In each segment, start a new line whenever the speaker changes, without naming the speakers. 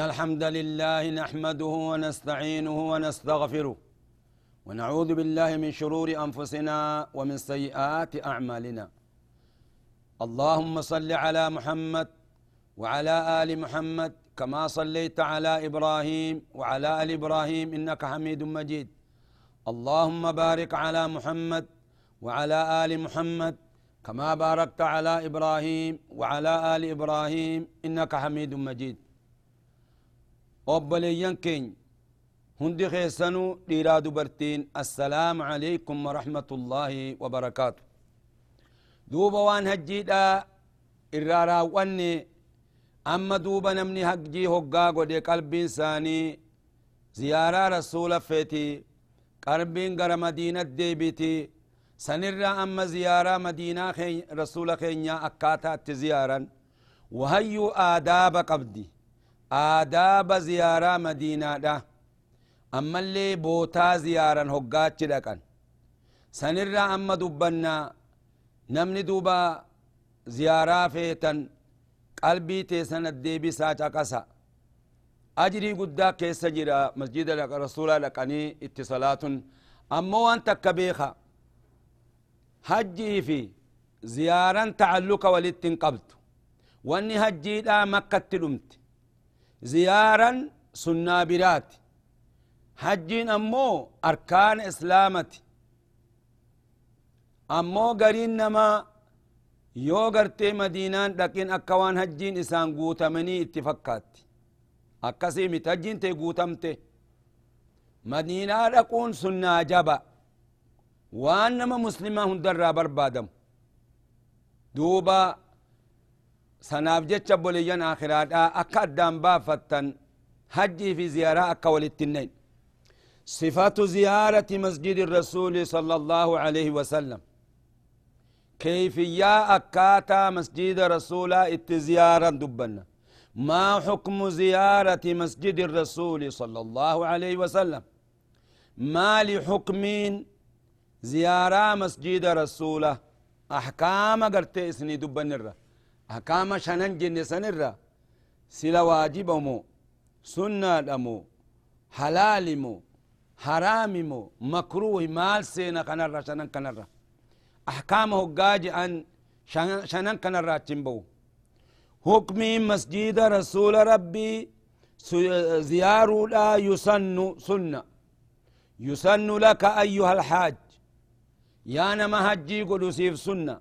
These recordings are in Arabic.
إن الحمد لله نحمده ونستعينه ونستغفره ونعوذ بالله من شرور أنفسنا ومن سيئات أعمالنا. اللهم صل على محمد وعلى آل محمد كما صليت على إبراهيم وعلى آل إبراهيم إنك حميد مجيد. اللهم بارك على محمد وعلى آل محمد كما باركت على إبراهيم وعلى آل إبراهيم إنك حميد مجيد. Obboleeyyan keenya hundi keessanuu dhiiraa dubartiin assalaamu alaykum warahmatullaahi wabarakaatu duuba waan hajjiidha irraa raawwanne amma duuba namni hajjii hoggaa godhe qalbiin isaanii ziyaaraa rasuula feeti qalbiin gara madiinat deebiti sanirra amma ziyaaraa madiinaa rasuula keenyaa akkaataatti ziyaaran wahayyuu aadaaba qabdi aadaaba ziyaaraa madiinaadha ammallee bootaa ziyaaran hoggaachi dhaqan sanirraa amma dubbannaa namni duuba ziyaaraa feetan qalbii teessan deebisaa caqasa ajrii guddaa keessa jira masjida rasuulaa dhaqanii itti salaatun ammoo waan takka beeka hajjii fi ziyaaran tacalluka walitti hin qabdu wanni hajjiidhaa makkatti dhumte ziyaaran sunnaa biraati. Hajjiin ammoo arkaana islaamati. Ammoo gariin namaa yoo gartee madiinaan dhaqin akka waan hajjiin isaan guutamanii itti fakkaatti. Akkasii miti. Hajjiin tee guutamte. Madiinaa dhaquun sunnaa jaba waan nama muslimaa hundarraa barbaadamu. Duuba jecha boleyyan akhiraadha akka addaan baafattan hajjii fi ziyaaraa akka walitti nayn صفة زيارة مسجد الرسول صلى الله عليه وسلم. كيفية أكاتا مسجد رسول اتزيارا دبنا ما حكم زيارة مسجد الرسول صلى الله عليه وسلم؟ ما لحكم زيارة مسجد رسوله أحكام قرت اسني دبنا الرّ أحكام شنن جن سنرة. سلا واجب مو سنة مو حلال مو حرام مو مكروه مال سينا كنرة شنن كنرة. أحكامه قاج أن شنن كنرة تنبو. حكم مسجد رسول ربي زيار لا يسن سنة. يسن لك أيها الحاج. يا نما هجي قدسيف سنة.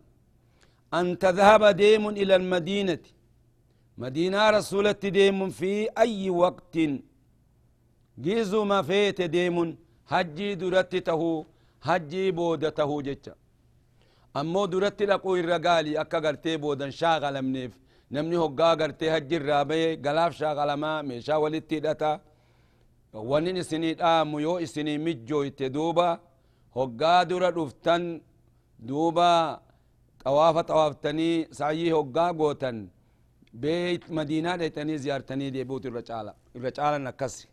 أن تذهب ديم إلى المدينة. مدينة رسولة ديم في أي وقت؟ جيزو ما فيت ديم هجي درتته هجي بودته جتة أمو درت لقو الرقالي أكا قرتي بودن شاغل منيف. نمني هقا قرتي هجي الرابي قلاف شاغل ما ميشا ولتي دتا. ونين سنين آمو يو سنين مجو يتدوبا. هقا درت افتن دوبا. طوافة طوافتني سعيه هقا قوتن. بيت مدينة ديتني زيارتني دي بوت الرجالة. الرجالة نكسي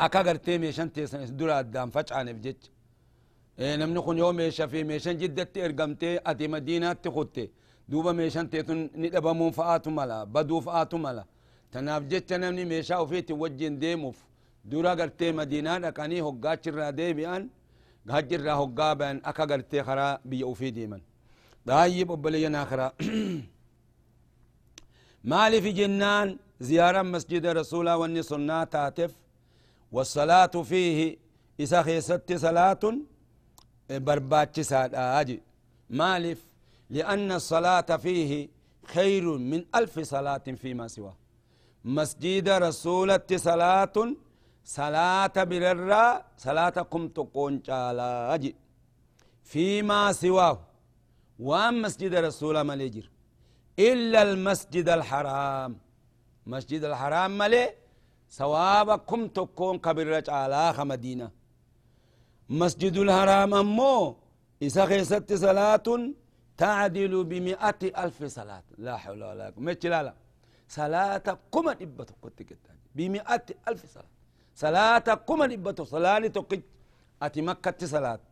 أكا قرتي ميشان تيسن درا الدام فجعان بجج. إيه نمني خن يوم ميشا في ميشان جدت إرقمتي. أتي مدينة تخطي دوبا ميشان تيتن ندبا من فآتو ملا. بدو فآتو ملا. تناف جج نمني ميشا وفيتي وجين ديموف درا قرتي مدينة لكاني هقا چرا دي بيان. هجر هقا بان أكا قرتي خرا بيو في ديمن. طيب أبلينا آخرا مالي في جنان زيارة مسجد رسول واني صنع تاتف. والصلاة فيه إسا خيست صلاة برباتش ساداجي مالف لأن الصلاة فيه خير من ألف صلاة فيما سواه. مسجد رسولة صلاة صلاة بررا صلاة قم تقون فيما سواه وأن مسجد رسول مليجر إلا المسجد الحرام. مسجد الحرام ملي سوابكم تكون كبير على مدينة. مسجد الحرام أمو إذا خيست صلاة تعدل بمئة ألف صلاة. لا حول ولا قوة لا لا صلاة كما إبتو كنت بمئة ألف صلاة. صلاة كما إبتو صلاة تقج أتي مكة صلاة.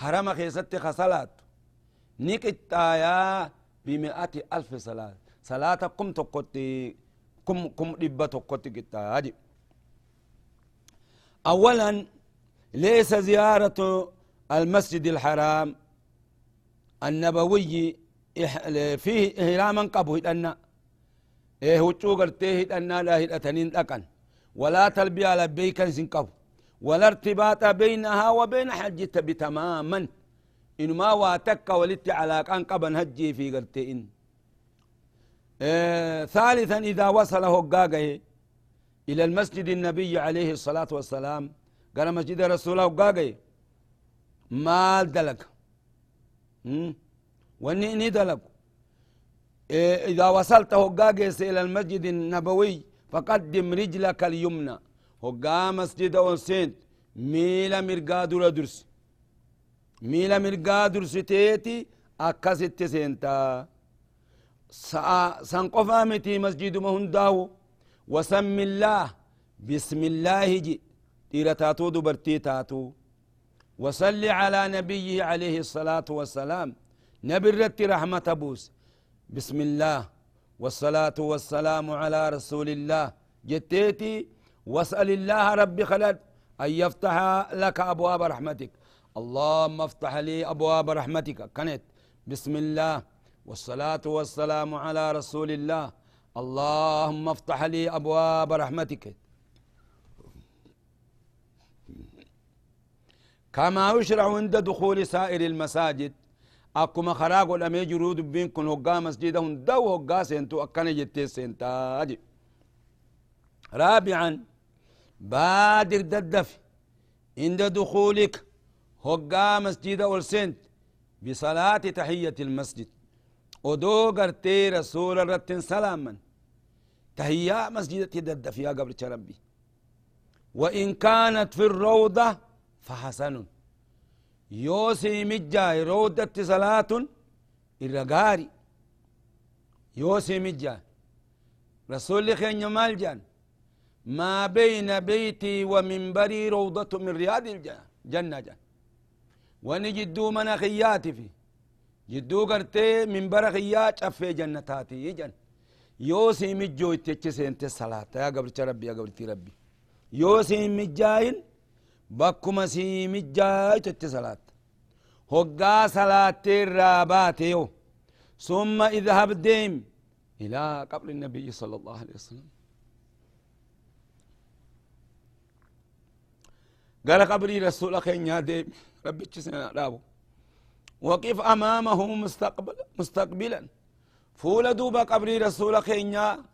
حرم خيست خصلاة نكت آيا بمئة ألف صلاة. صلاة كم تقتي كم كم إبتو كنت أولا ليس زيارة المسجد الحرام. النبوي فيه إهلاما قبه لأن إيه وچو قرتيه لأن لا هدأتنين لكن. ولا تلبية لبيك سنقبه ولا ارتباط بينها وبين حجة بتماما. إن ما واتك ولت على كان قبن هجي في قرتين. إيه ثالثا إذا وصل هقاقه إلى المسجد النبي عليه الصلاة والسلام قال مسجد رسول هقاقه مال دلق وني دلق إيه إذا وصلت هقاقس إلى المسجد النبوي فقدم رجلك اليمنى. هقا مسجد أونسين ميلا مرقا دورا درس ميلا مرقا درس تيتي أكست سينتا سنقفا متي مسجد مهنداو. وسم الله. بسم الله جي. تيرا تاتو دبرتي تاتو. وصل على نبيه عليه الصلاة والسلام. نبي الرت رحمة بوس بسم الله. والصلاة والسلام على رسول الله. جتيتي واسأل الله ربي خلد أن يفتح لك أبواب رحمتك. اللهم افتح لي أبواب رحمتك. كانت بسم الله. والصلاة والسلام على رسول الله. اللهم افتح لي أبواب رحمتك. كما يشرع عند دخول سائر المساجد. أكما خراق الأمي جرود بين كن هقا مسجدهم دو هقا سنتو أكنا جتي سنتاج رابعا بادر ددف عند دخولك هقا مسجد والسنت بصلاة تحية المسجد ودو قرتي رسول الرتن سلاما تهيا مسجد تددف يا قبر ربي وإن كانت في الروضة فحسن يوسي مجاي رودت صلاة الرقاري يوسي مجاي. رسول خين مال جان. ما بين بيتي ومنبري روضة من رياض الجنة جان. وني جدو من خياتي في. جدو قرتي منبر خيات أفي جنتاتي جان. يوسي مجو اتشسين الصلاة يا قبر ربي يا قبر ربي يوسي مجاين mijjaaytotti salaat hoggaa salaattee irraa baate yo ثم اذهب ديم إلى قبر النبي صلى الله عليه وسلم. قال قبري رسول يا ديم. ربي تسنى رابو. وقف أمامه مستقبل مستقبلا. فول دوبا قبري رسول يا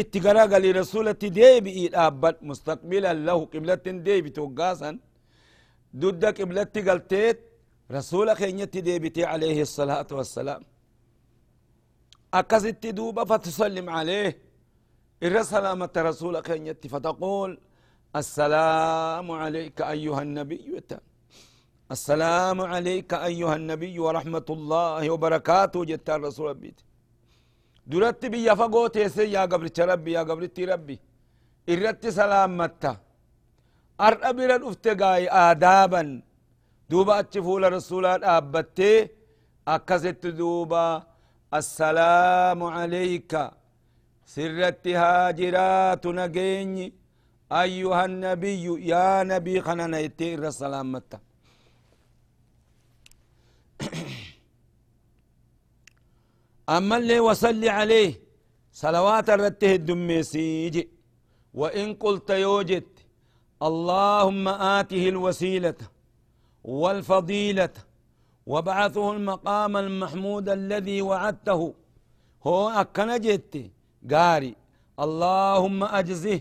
اتقرا قال رسولة ديبي الابد مستقبلا له قبلة ديبي توقاسا. ضد قبلة قلتيت رسول خينيت ديبتي عليه الصلاة والسلام. أكست دوبا فتسلم عليه. الرسلامة رسول خينيت فتقول السلام عليك أيها النبي. السلام عليك أيها النبي ورحمة الله وبركاته جت الرسول بيتي. Duratti biyya fagoo teesse yaa gabricha rabbi yaa gabritti rabbi irratti salaamatta ar'a bira dhufte gaay aadaaban duuba achi fuula rasulaa dhaabbattee akkasitti duuba assalaamu alayka sirratti haa jiraatu nageenyi ayyuha nabiyyu yaa nabii kanana ittee irra salaamatta أما اللي وصلي عليه صلوات الرته الدميسيج وإن قلت يوجد اللهم آته الوسيلة والفضيلة وبعثه المقام المحمود الذي وعدته. هو أكن جت قاري اللهم أجزه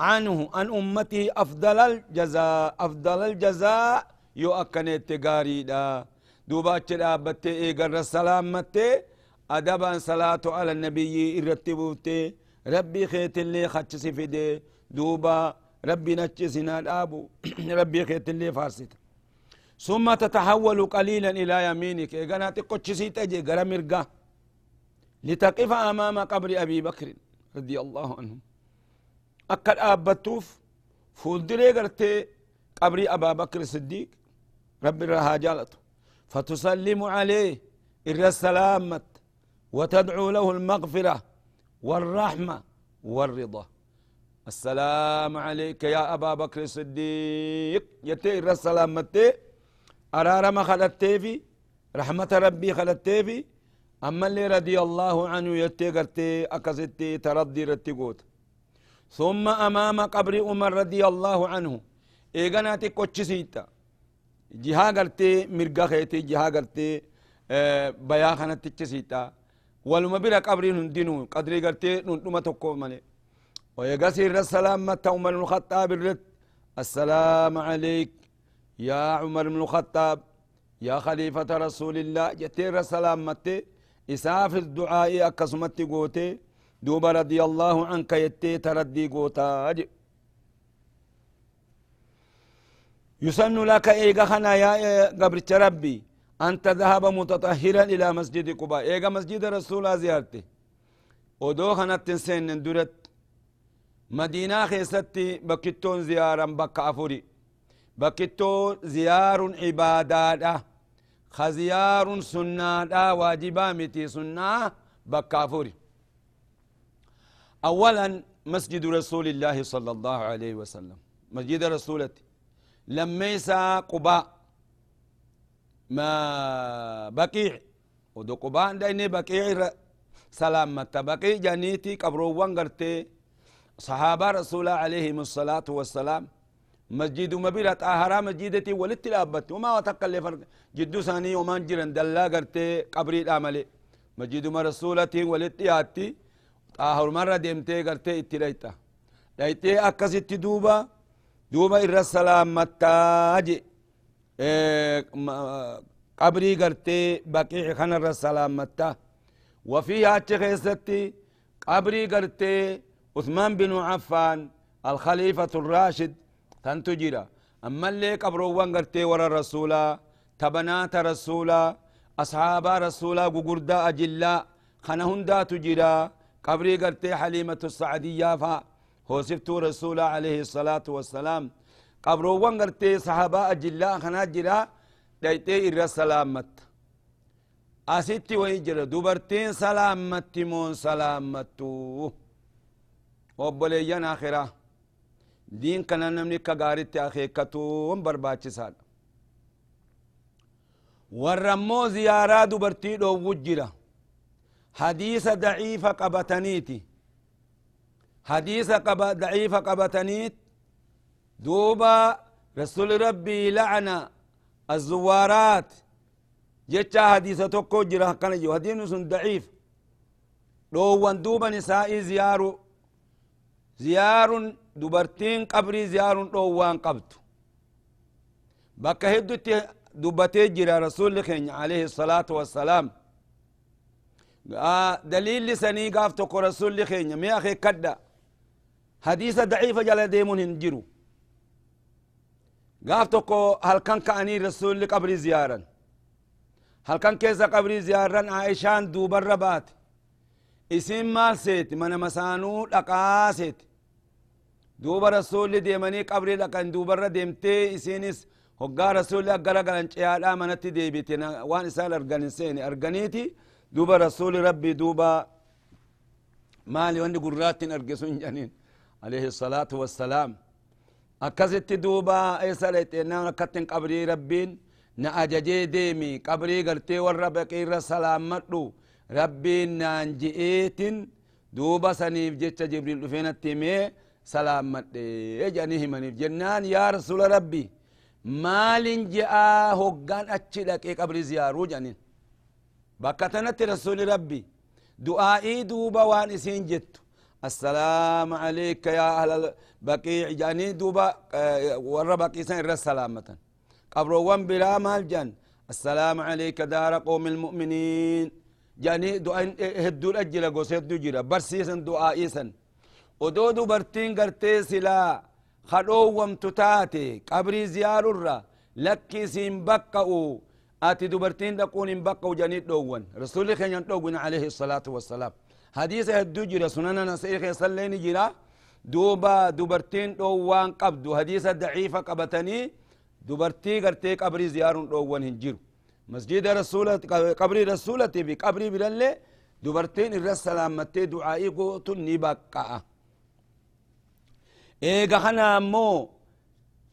عنه عن أمته أفضل الجزاء أفضل الجزاء. يو أكنت غاري دا. دوبا چدا بته ايغر السلام مته أدبا صلاة على النبي إرتبوته ربي خيت اللي خدش فيدي. دوبا ربي نجسنا الابو ربي خيت اللي فارست ثم تتحول قليلا إلى يمينك. ايغانا تقوتشسي تجي غرا مرغا لتقف أمام قبر أبي بكر رضي الله عنه. اكل آبتوف. فولدري غرتي قبر أبا بكر الصديق. ربي رها جالته فتسلم عليه. إر السلامة. وتدعو له المغفرة والرحمة والرضا. السلام عليك يا أبا بكر الصديق. يتي إر السلامة أرارما خلتي في؟ رحمة ربي خلتي في؟ أما اللي رضي الله عنه يتي قرتي تردي رتي قوت. ثم أمام قبر عمر رضي الله عنه. إيغانا تكوتشسيتا جها قرتي مرقا خيتي جها قرتي آه بيا ولما بلا قبرين هندينو قدري قرتي ننتما تكو مالي ويقسر السلام متى عمر بن الخطاب الرد السلام عليك يا عمر بن الخطاب يا خليفة رسول الله جتير السلام متى إساف الدعاء أكسمتي قوتي دوب رضي الله عنك يتي تردي قوتا يسن لك إيغا خنا يا قبر ربي أن تذهب متطهرا إلى مسجد قباء. إيغا مسجد رسول زيارتي. ودو خنا تنسين درت مدينة خيستي بكتون زيارا بك أفوري. بكتو زيار عبادة خزيار سنة واجبا متي سنة بك أفوري. أولا مسجد رسول الله صلى الله عليه وسلم. مسجد رسولتي. لميسا قباء. ما بقيع. ودو قباء ديني بقيع سلامة بقيع. جانيتي قبروان قرتي. صحابة رسول عليهم الصلاة والسلام. مسجد مبيرة طاهرة مسجدتي ولت الأبت وما وتقل فرق. جدو ساني وما جرن دلا قرتي قبري العملي مسجد ما رسولتي ولت ياتي مرة ديمتي قرتي اتليتا ليتي أكست دوبا. دوبا إر السلام متاج إيه قبري قرتي بقيع خنر السلام متا وفيها تخيستي قبري قرتي عثمان بن عفان الخليفة الراشد تنتجرا أما اللي قبروان قرتي ورا الرسولا تبنات رسولا أصحاب رسولا ققردا أجلا خنهندا تجرا قبري قرتي حليمة السعدية فا رسول عليه الصلاة والسلام. قبرو وانغرتي صحابة أجلاء خناجرا دايتي إرى سلامت أسيتي ويجرا دوبرتين سلامت مون سلامتو وبليان آخرة دين كان نمني كغارت أخيكتو برباچي سال ورمو زيارة دوبرتي دو وجرا حديث ضعيف قبتنيتي حديث قب ضعيف قبتنيت دوبا رسول ربي لعن الزوارات. جتا حديث توكو جرا كان حديث سن ضعيف. لو وان دوبا نسائي زيارو. زيار دبرتين قبري زيار لو وان قبت بك هدت دبتي جرا رسول الله عليه الصلاة والسلام. آه دليل لسني قافتك رسول الله مي أخي كدا. حديث ضعيف جل ديمون هنجرو قافتكو هل كان كأني رسول قبر زيارا هل كان كيسا قبر زيارا عائشان دوبر ربات اسم مال سيت من مسانو لقا سيت دوبر رسول ديمني قبر لقا دوبر ديمتي اسينس هقا رسول أقرأ قلن چيادا منتي ديبتنا وان إسال أرغن سيني أرغنيتي دوبا رسول ربي دوبا مالي وندي قرات أرغسون جنين عليه الصلاة والسلام أكست دوبا إسالت إننا كتن قبري ربين نأججي ديمي. قبري قرتي والربك إيرا سلام مدو ربين نانجئيت دوبا سنيف جتش جبريل فين التيمي سلام مدي إجانيه منيف جنان يا رسول ربي. مالين جاء هقان أتشلك قبري زيارو جنين بكتنت رسول ربي. دعائي دوبا وان اسين جتو السلام عليك يا أهل البقيع جاني دوبا ورا بقي سن السلامة قبروان بلا مال جان السلام عليك دار قوم المؤمنين. جاني دعاء هدو الأجل قوسيد دو جرا برسيسا دعائيسا ودو دو برتين قرتي سلا. خلو ومتتاتي قبري زيار الرا. لكي سين بقعو آتي دبرتين دقون بقعو جاني دوون رسول خيان دوون عليه الصلاة والسلام. حديث هدو جرا سننا نسيخ يسلين جرا دوبا دبرتين دوان قبدو حديث ضعيفة قبتني دبرتي قرتي قبري زيار دوون هنجرو مسجد رسولة قبري رسولة في قبري بلالي دبرتين الرسالة متي دعائي قوتو نبقى ايغا خنا مو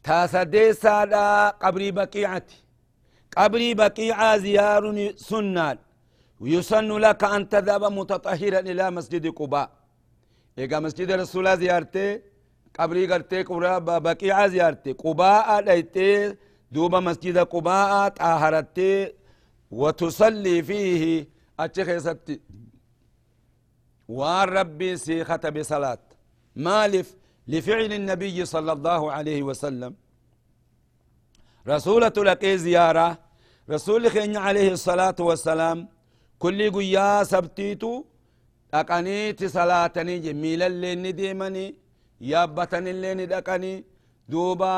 تاسدي سادا قبري بقيعتي قبري بقيعة زيار سنة ويسن لك أن تذهب متطهرا إلى مسجد قباء. إيغا مسجد رسول زيارتي قبري قرتي قبرا بقيعة زيارتي. قباء ليتي دوبا مسجد قباء طهرتي وتصلي فيه. أتخذت وان ربي سيخة بصلاة. مالف لفعل النبي صلى الله عليه وسلم. رسولة لك زيارة. رسول خين عليه الصلاة والسلام. كل قيا سبتيتو أقنيت صلاتني جميل اللي نديمني يابتني اللي ندقني دوبا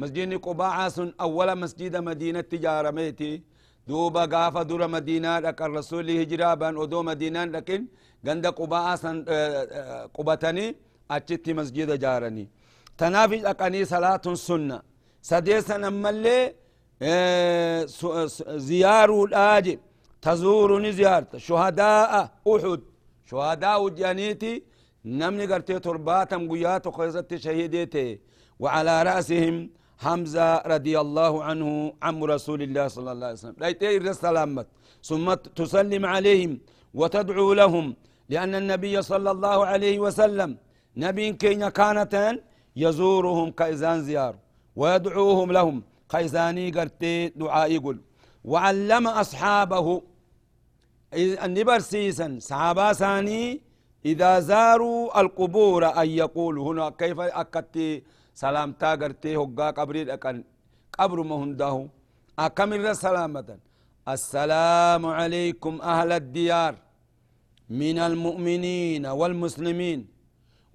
مسجد قباعة سن أول مسجد مدينة تجارة ميتي دوبا قافة دور مدينة لك الرسول هجرابا ودو مدينة لكن قند قباعة سن قبتني أجت مسجد جارني تنافي أقني صلاة سنة سديسا أمالي آه زيار الآجب تزورني زيارة شهداء أحد. شهداء جانيتي نمني قرتي ترباتم قيات وخيزت شهيديتي. وعلى رأسهم حمزة رضي الله عنه عم رسول الله صلى الله عليه وسلم. ليتي السلامة. ثم تسلم عليهم وتدعو لهم لأن النبي صلى الله عليه وسلم نبي كينيا كانت يزورهم كإزان زيار ويدعوهم لهم. كإزاني قرتي دعاء يقول وعلم أصحابه النبر سيسا صحابا ساني إذا زاروا القبور أن يقولوا هنا كيف أكدت سلامتا قرتي هقا قبري أكن قبر ما هنده أكمل سلامة؟ السلام عليكم أهل الديار من المؤمنين والمسلمين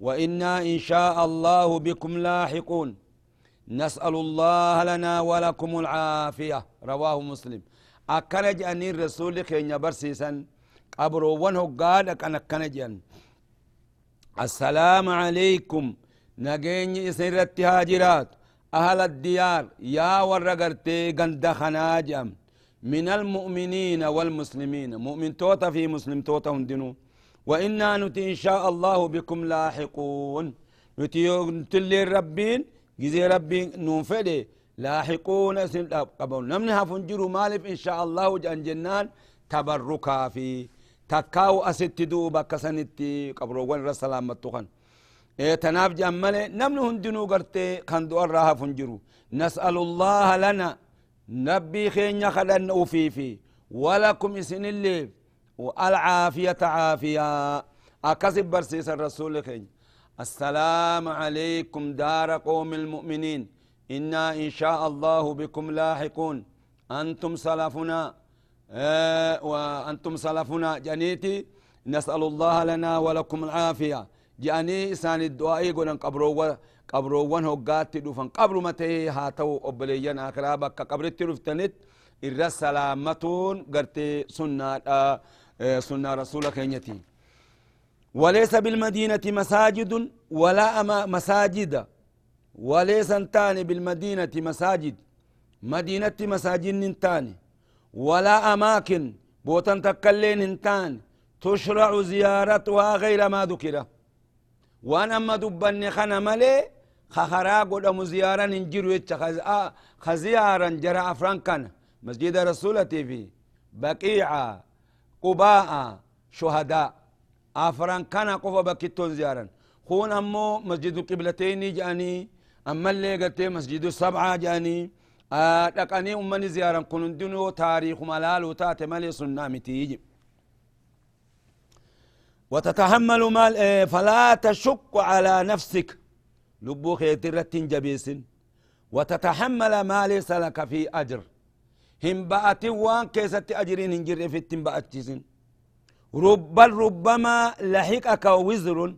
وإنا إن شاء الله بكم لاحقون. نسأل الله لنا ولكم العافية رواه مسلم. أكنج أن الرسول كين برسيسا قبرو ونه قال أكن أن السلام عليكم نجين إسرت هاجرات أهل الديار يا ورقرتي قند خناجم من المؤمنين والمسلمين مؤمن توتا في مسلم توتا هندنو وإنا نتي إن شاء الله بكم لاحقون نتي نتلي ربين جزي ربين ننفدي لاحقون اسم قبل نمني هفنجرو مالف إن شاء الله جان جنان تبركا في. تكاو أست دوبا كسنتي. قبرو ون رسلام متوخن. إيه تناف جمالي نمني هندنو قرتي خندو الراها فنجرو. نسأل الله لنا. نبي خين خلن أوفيفي. ولكم إسن الليل والعافية عافية. أكسب برسيس الرسول خين السلام عليكم دار قوم المؤمنين. إنا إن شاء الله بكم لاحقون. أنتم سلفنا. آه وأنتم سلفنا. جنيتي نسأل الله لنا ولكم العافية. جاني إسان الدعاء يقول قبروا قبروا وانه قات دوفن. قبر متى هاتو أبليان آخرا قبر الترفتنت إرى سلامتون. قرتي سنة آه سنة رسولك ينتي وليس بالمدينة مساجد ولا أما مساجد. وليس انتاني بالمدينة مساجد. مدينة مساجد انتاني ولا أماكن بوتن تكلين انتان تشرع زيارتها غير ما ذكر. وان أما دبني خنا ملي خخرا قدام زيارة ننجرو خزيارا جرى أفران كان مسجد رسولتي في بقيعة قباء شهداء. أفران كان قفا بكتون زيارا خون أمو مسجد القبلتين جاني أما اللي قلت مسجد السبعة جاني آه أمني زيارا كنون دنو تاريخ ملال وتات ملي سنامي تيجي وتتحمل مال إيه فلا تشق على نفسك. لبو خيترة جبيس. وتتحمل ما ليس لك في أجر. هم بأتي وان كيست أجرين هنجر في التنبأتشسن رب ربما لحقك وزر.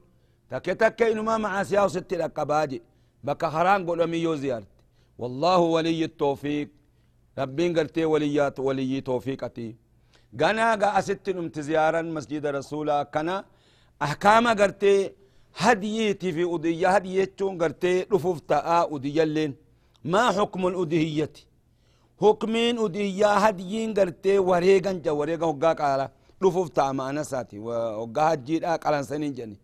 تكتك إنما مع سياسة الأقباجي بك خران قول أمي زيارت والله ولي التوفيق. ربين قرتي وليات ولي توفيقتي قنا قا أست نمت زيارا مسجد رسولا. كنا أحكام قرتي هديتي في أدية هديتون قرتي رفوف تاء أدية اللين ما حكم الأدهية حكمين أدهية هديين قرتي وريقا جا وريقا هقاك على ما أنا ساتي. وقا هجير أقلان سنين جني.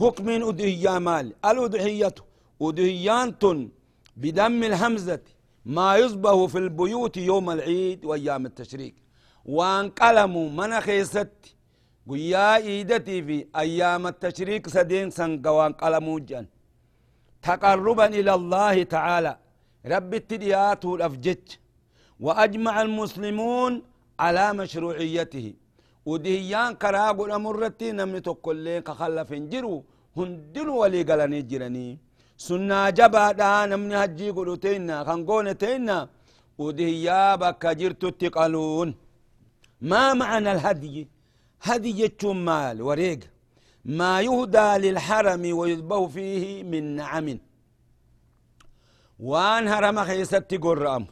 حكمين أدهية مال. الأدهية أدهيان بدم الهمزة ما يصبه في البيوت يوم العيد وأيام التشريك وان قلموا من خيست قيا إيدتي في أيام التشريك سدين سنقوان قلموا جن. تقربا إلى الله تعالى. رب التديات الأفجج. وأجمع المسلمون على مشروعيته. ودهيان كراغو الأمرتي نمني تقول لك خلف جرو هندلو ولي قلني جرني. Jabaadha namni hajjii godhu teeyna kan goone teeyna udihiyyaa bakka jirtutti qaluun. Maa macna alhadyi? هدي مال وريق ما يهدى للحرم ويذبه فيه من نعم وان هرم خيست قرام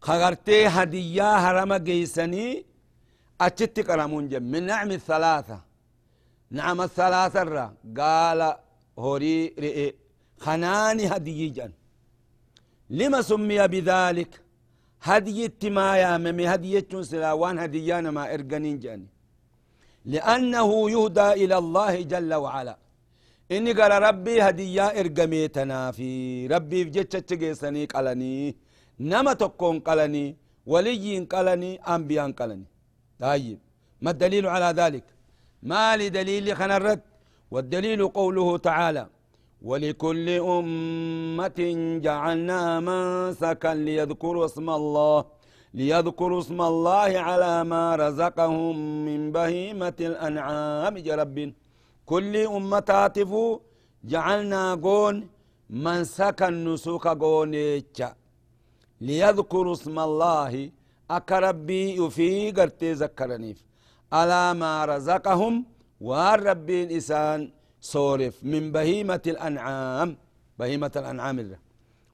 خغرتي هدية هرم قيسني أتشت قرامون جم من نعم الثلاثة نعم الثلاثة قال هوري رئي خناني هدي جن. لما سمي بذلك؟ هدي ما يا ممي هدي سلاوان هديان ما ارقنين جاني. لأنه يهدى إلى الله جل وعلا. إني قال ربي هديا إرقميتنا في. ربي بجتش تجيسني قلني. نما تكون قلني. ولي قلني أنبياء قلني. طيب ما الدليل على ذلك؟ ما لدليل خنرت والدليل قوله تعالى ولكل أمة جعلنا منسكا ليذكروا اسم الله ليذكروا اسم الله على ما رزقهم من بهيمة الأنعام. جرب كل أمة تاتفو جعلنا قون منسكا نسوك قون ليذكروا اسم الله أكربي في قرتي ذكرنيف. على ما رزقهم والربين إسان صورف من بهيمة الأنعام بهيمة الأنعام الله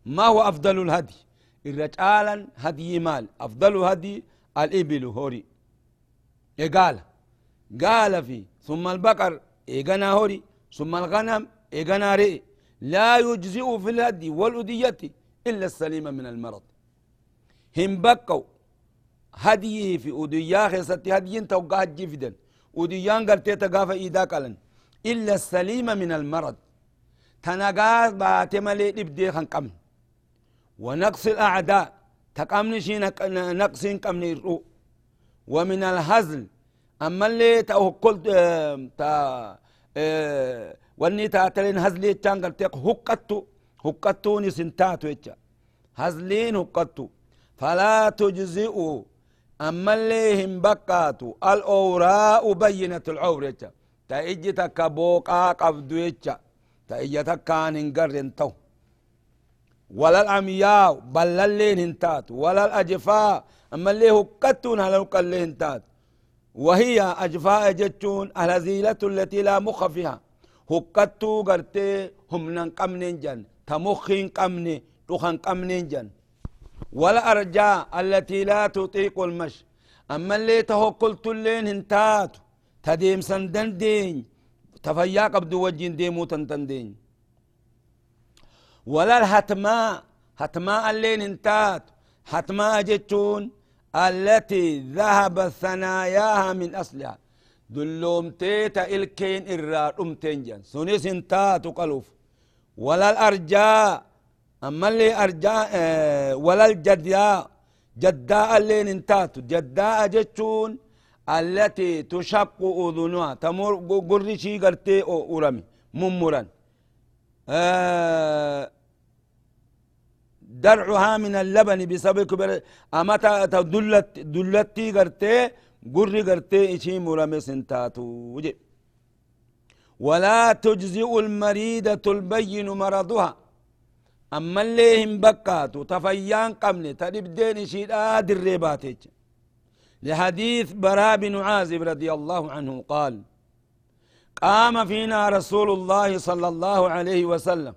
ما هو أفضل الهدي؟ الرجالا هدي مال. أفضل هدي الإبل هوري. قال؟ قال في ثم البقر إيقنا هوري. ثم الغنم إيقنا رئي لا يجزئ في الهدي والأدية إلا السليم من المرض. هم بقوا هدي في أديا خيستي هدي توقع جفدا أديان قرتي تقاف إيدا قلن إلا السليم من المرض. تنقاس باتمالي لبدي خنقم ونقص الأعداء. تقامن شي نقص قمن الرؤ. ومن الهزل. أما اللي قلت تا آه واني تأتلين هزلي تانقل تيق هقتو هقتوني سنتاتو يتشا. هزلين هقتو فلا تجزئوا أما اللي هم بقاتو. الأوراء بينة العور يتشا. Ta iji takka booqaa qabdu jecha ta ija takkaan hin garren ta'u walal amyaa ballalleen hin taatu walal ajfaa ammallee huqqattuun hala huqqallee hin taatu وهي أجفاء جتون الهزيلة التي لا مخ فيها هقتو قرتي هم ننقمنين جن تمخين قمني تخن قمنين جن ولا أرجاء التي لا تطيق المشي أما اللي تهقلت اللين هنتاتو تديم سندن دين تفيا قبدو وجين ديمو تنتن ولا الهتماء هتماء اللين انتات هتماء جتون التي ذهب ثناياها من أصلها. دلوم تيتا إلكين إرار أمتين جن سنس انتات قلوف ولا الأرجاء أما اللي أرجاء آه ولا الجداء جداء اللين انتات. جداء جتون التي تشق أذنها تمر قرشي قرتي أورمي ممرا آه درعها من اللبن بسبب كبر أما دلت دلتي قرتي قري قرتي إشي مرمي سنتاتو وجي. ولا تجزئ المريدة البين مرضها. أما اللي هم بكاتو تفيان قمني تدبدين شيدا دريباتيج لحديث براء بن عازب رضي الله عنه قال قام فينا رسول الله صلى الله عليه وسلم.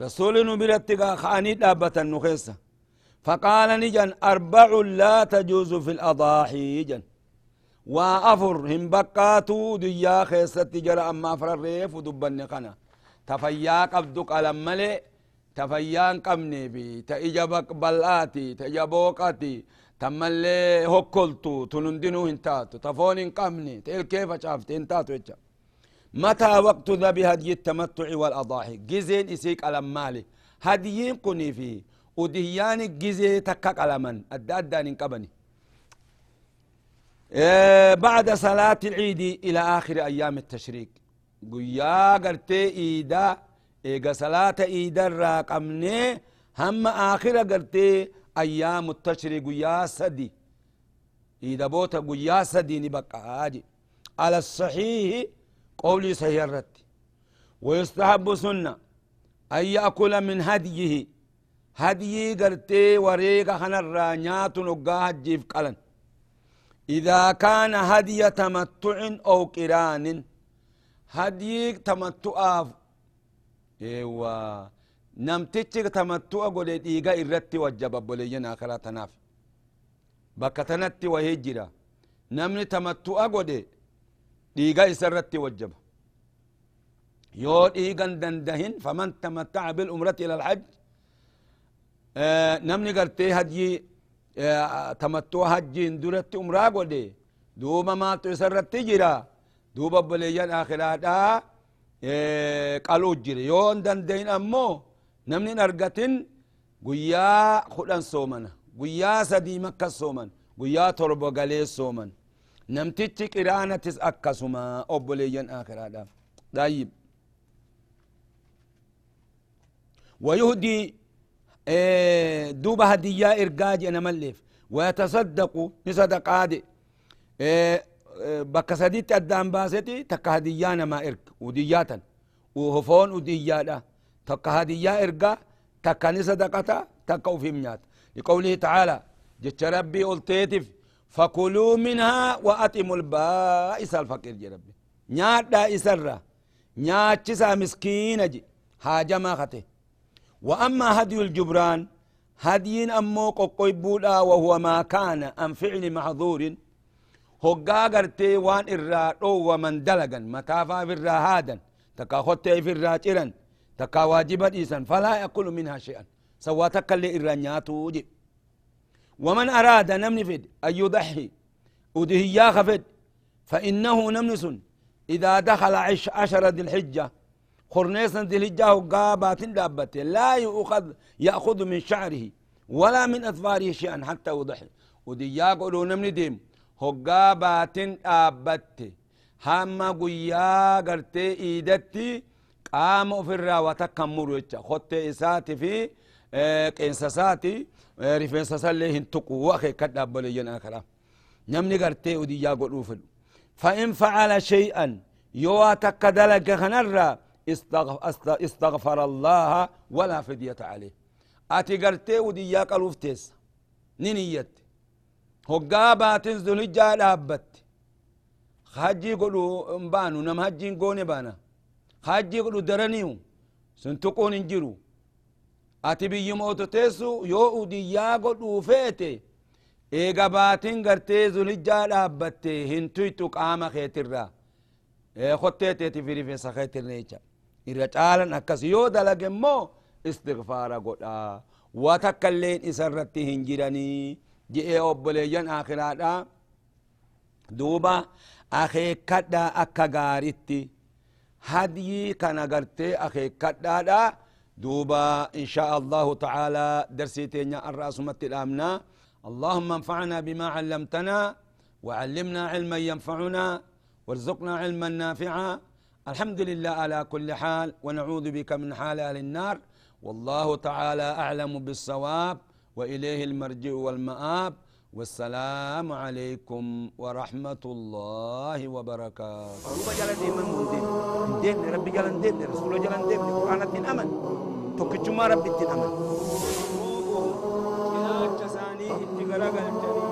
رسول نبرتك خاني دابة النخيسة فقال نجن أربع لا تجوز في الأضاحي جن. وأفر هم بقاتو ديا خيست جرى أما أفر الريف ودبن قنا تفيا قبدك ألم ملي تفيان قمني بي تأجبك بلآتي تأجبوقاتي تملي هكولتو تنندنو هنتاتو تفون قمني تقل كيف شافت هنتاتو إيجا متى وقت ذبي هدي التمتع والأضاحي جزين إسيك ألم مالي هديين قني فيه ودهيان جزي تكك ألمن أدى أدى ننقبني إيه بعد صلاة العيد إلى آخر أيام التشريك قيا قرتي إيدا إيقا صلاة إيدا الراقمني هم آخر قرتي أيام التشريك قيا سدي. إيدا بوتا قيا سدي نبقى هاجي على الصحيح قولي الرد. ويستحب سنة. أن يأكل من هديه. هدي قرتي وريقا خنر نيات نقاها جيف قلن. إذا كان هدي تمتع أو قران. هدي تمتع ايوا نمتج تمتع قول إيقا إرتي وجب بوليين آخرا تناف بكتنتي وهجرا نمني تمتع قول إيقا إسرتي وجب يو إيقا دندهن فمن تمتع بالأمرة إلى الحج آه نمني قرتي هدي tamattuu hajjiin duratti umraa godhe duuba maaltu isarratti jira? Duuba obboleeyyan akhiraadhaa qaluu jire. Yoo hin dandayin ammoo namni hin argatin guyyaa kudhan soomana guyyaa sadii makkas sooman guyyaa torba galee sooman namtichi qiraanatis akkasuma obboleeyyan akhiraadhaa daayib ويهدي إيه دوبا هدية إرقاج أنا ملف ويتصدق نصدق عادي إيه بك سديت أدام باستي تك هديانا ما إرق ودياتا وهفون ودياتا تك هدية إرقا تك نصدقتا تك في منيات. لقوله تعالى جت ربي قلتيتف فكلوا منها وأتموا البائس الفقير جي ربي. نيات دا إسرة نيات مسكين جي. حاجة ما خته وأما هدي الجبران هدي أمو قويبودا وهو ما كان عن فعل محظور. هقا قرتي وان إرادو ومن دلقا متافا في الراهادا تكا خطي في الراجرا تكا واجبا إيسان فلا يأكل منها شيئا سوى تكالي إرانياتو جي ومن أراد نمن فد أن يضحي ودهيا خفد فإنه نمنس إذا دخل عش عشر ذي الحجة خرنيسا ذي الحجة قابات دابت لا يؤخذ يأخذ من شعره ولا من أظفاره شيئا حتى يضحي وديا قولوا نمن ديم هقابات دابت هما قيا قرتي إيدتي قام في الراوة كمرو خط إساتي في قينساساتي rifeensasallee hin tuqu akee kad dhaabbaleyyan akara namni gartee udiyyaa godhuu fedhu فإن فعل شيئا يوا تكدلك خنرا استغفر الله ولا فدية عليه. أتي قرتي وديا قلوفتيس نينيت. هقابات ذو دابت خاجي قلو مبانو نم هجين قوني بانا. خاجي قلو درنيو سنتقون انجرو ati biyyi moototeessu yoo udiyyaa godhuu feete eega baatin gartee zulijjaa dhaabbatte hin tuytu qaama keetirra kotteeteeti fi rifeensa keetirra jecha irra caalan akkas yoo dalage immoo istigfaara godha waa takka illeen isarratti hin jiranii je'ee obboleeyyan akhiraadha duuba akeekkadha akka gaaritti hadyii kana gartee akeekkadhaadha دوبا إن شاء الله تعالى درسي تينيا الرأس الأمنا. اللهم انفعنا بما علمتنا وعلمنا علما ينفعنا وارزقنا علما نافعا. الحمد لله على كل حال ونعوذ بك من حال أهل النار. والله تعالى أعلم بالصواب وإليه المرجع والمآب. والسلام عليكم ورحمة الله وبركاته. ربي جلن دين ربي جلن دين رسول جلن دين قرآن الدين أمن cinaacha isaanii itti garagalchanii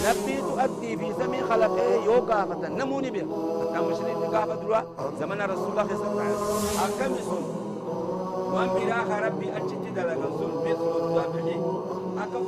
نبي تؤدي في سمي خلقه يوكا فتن نموني بها حتى مشرين قافة دروا زمن رسول الله صلى الله عليه وسلم أكم براخ ربي أجت دلقا سن بيت الدابعي أكم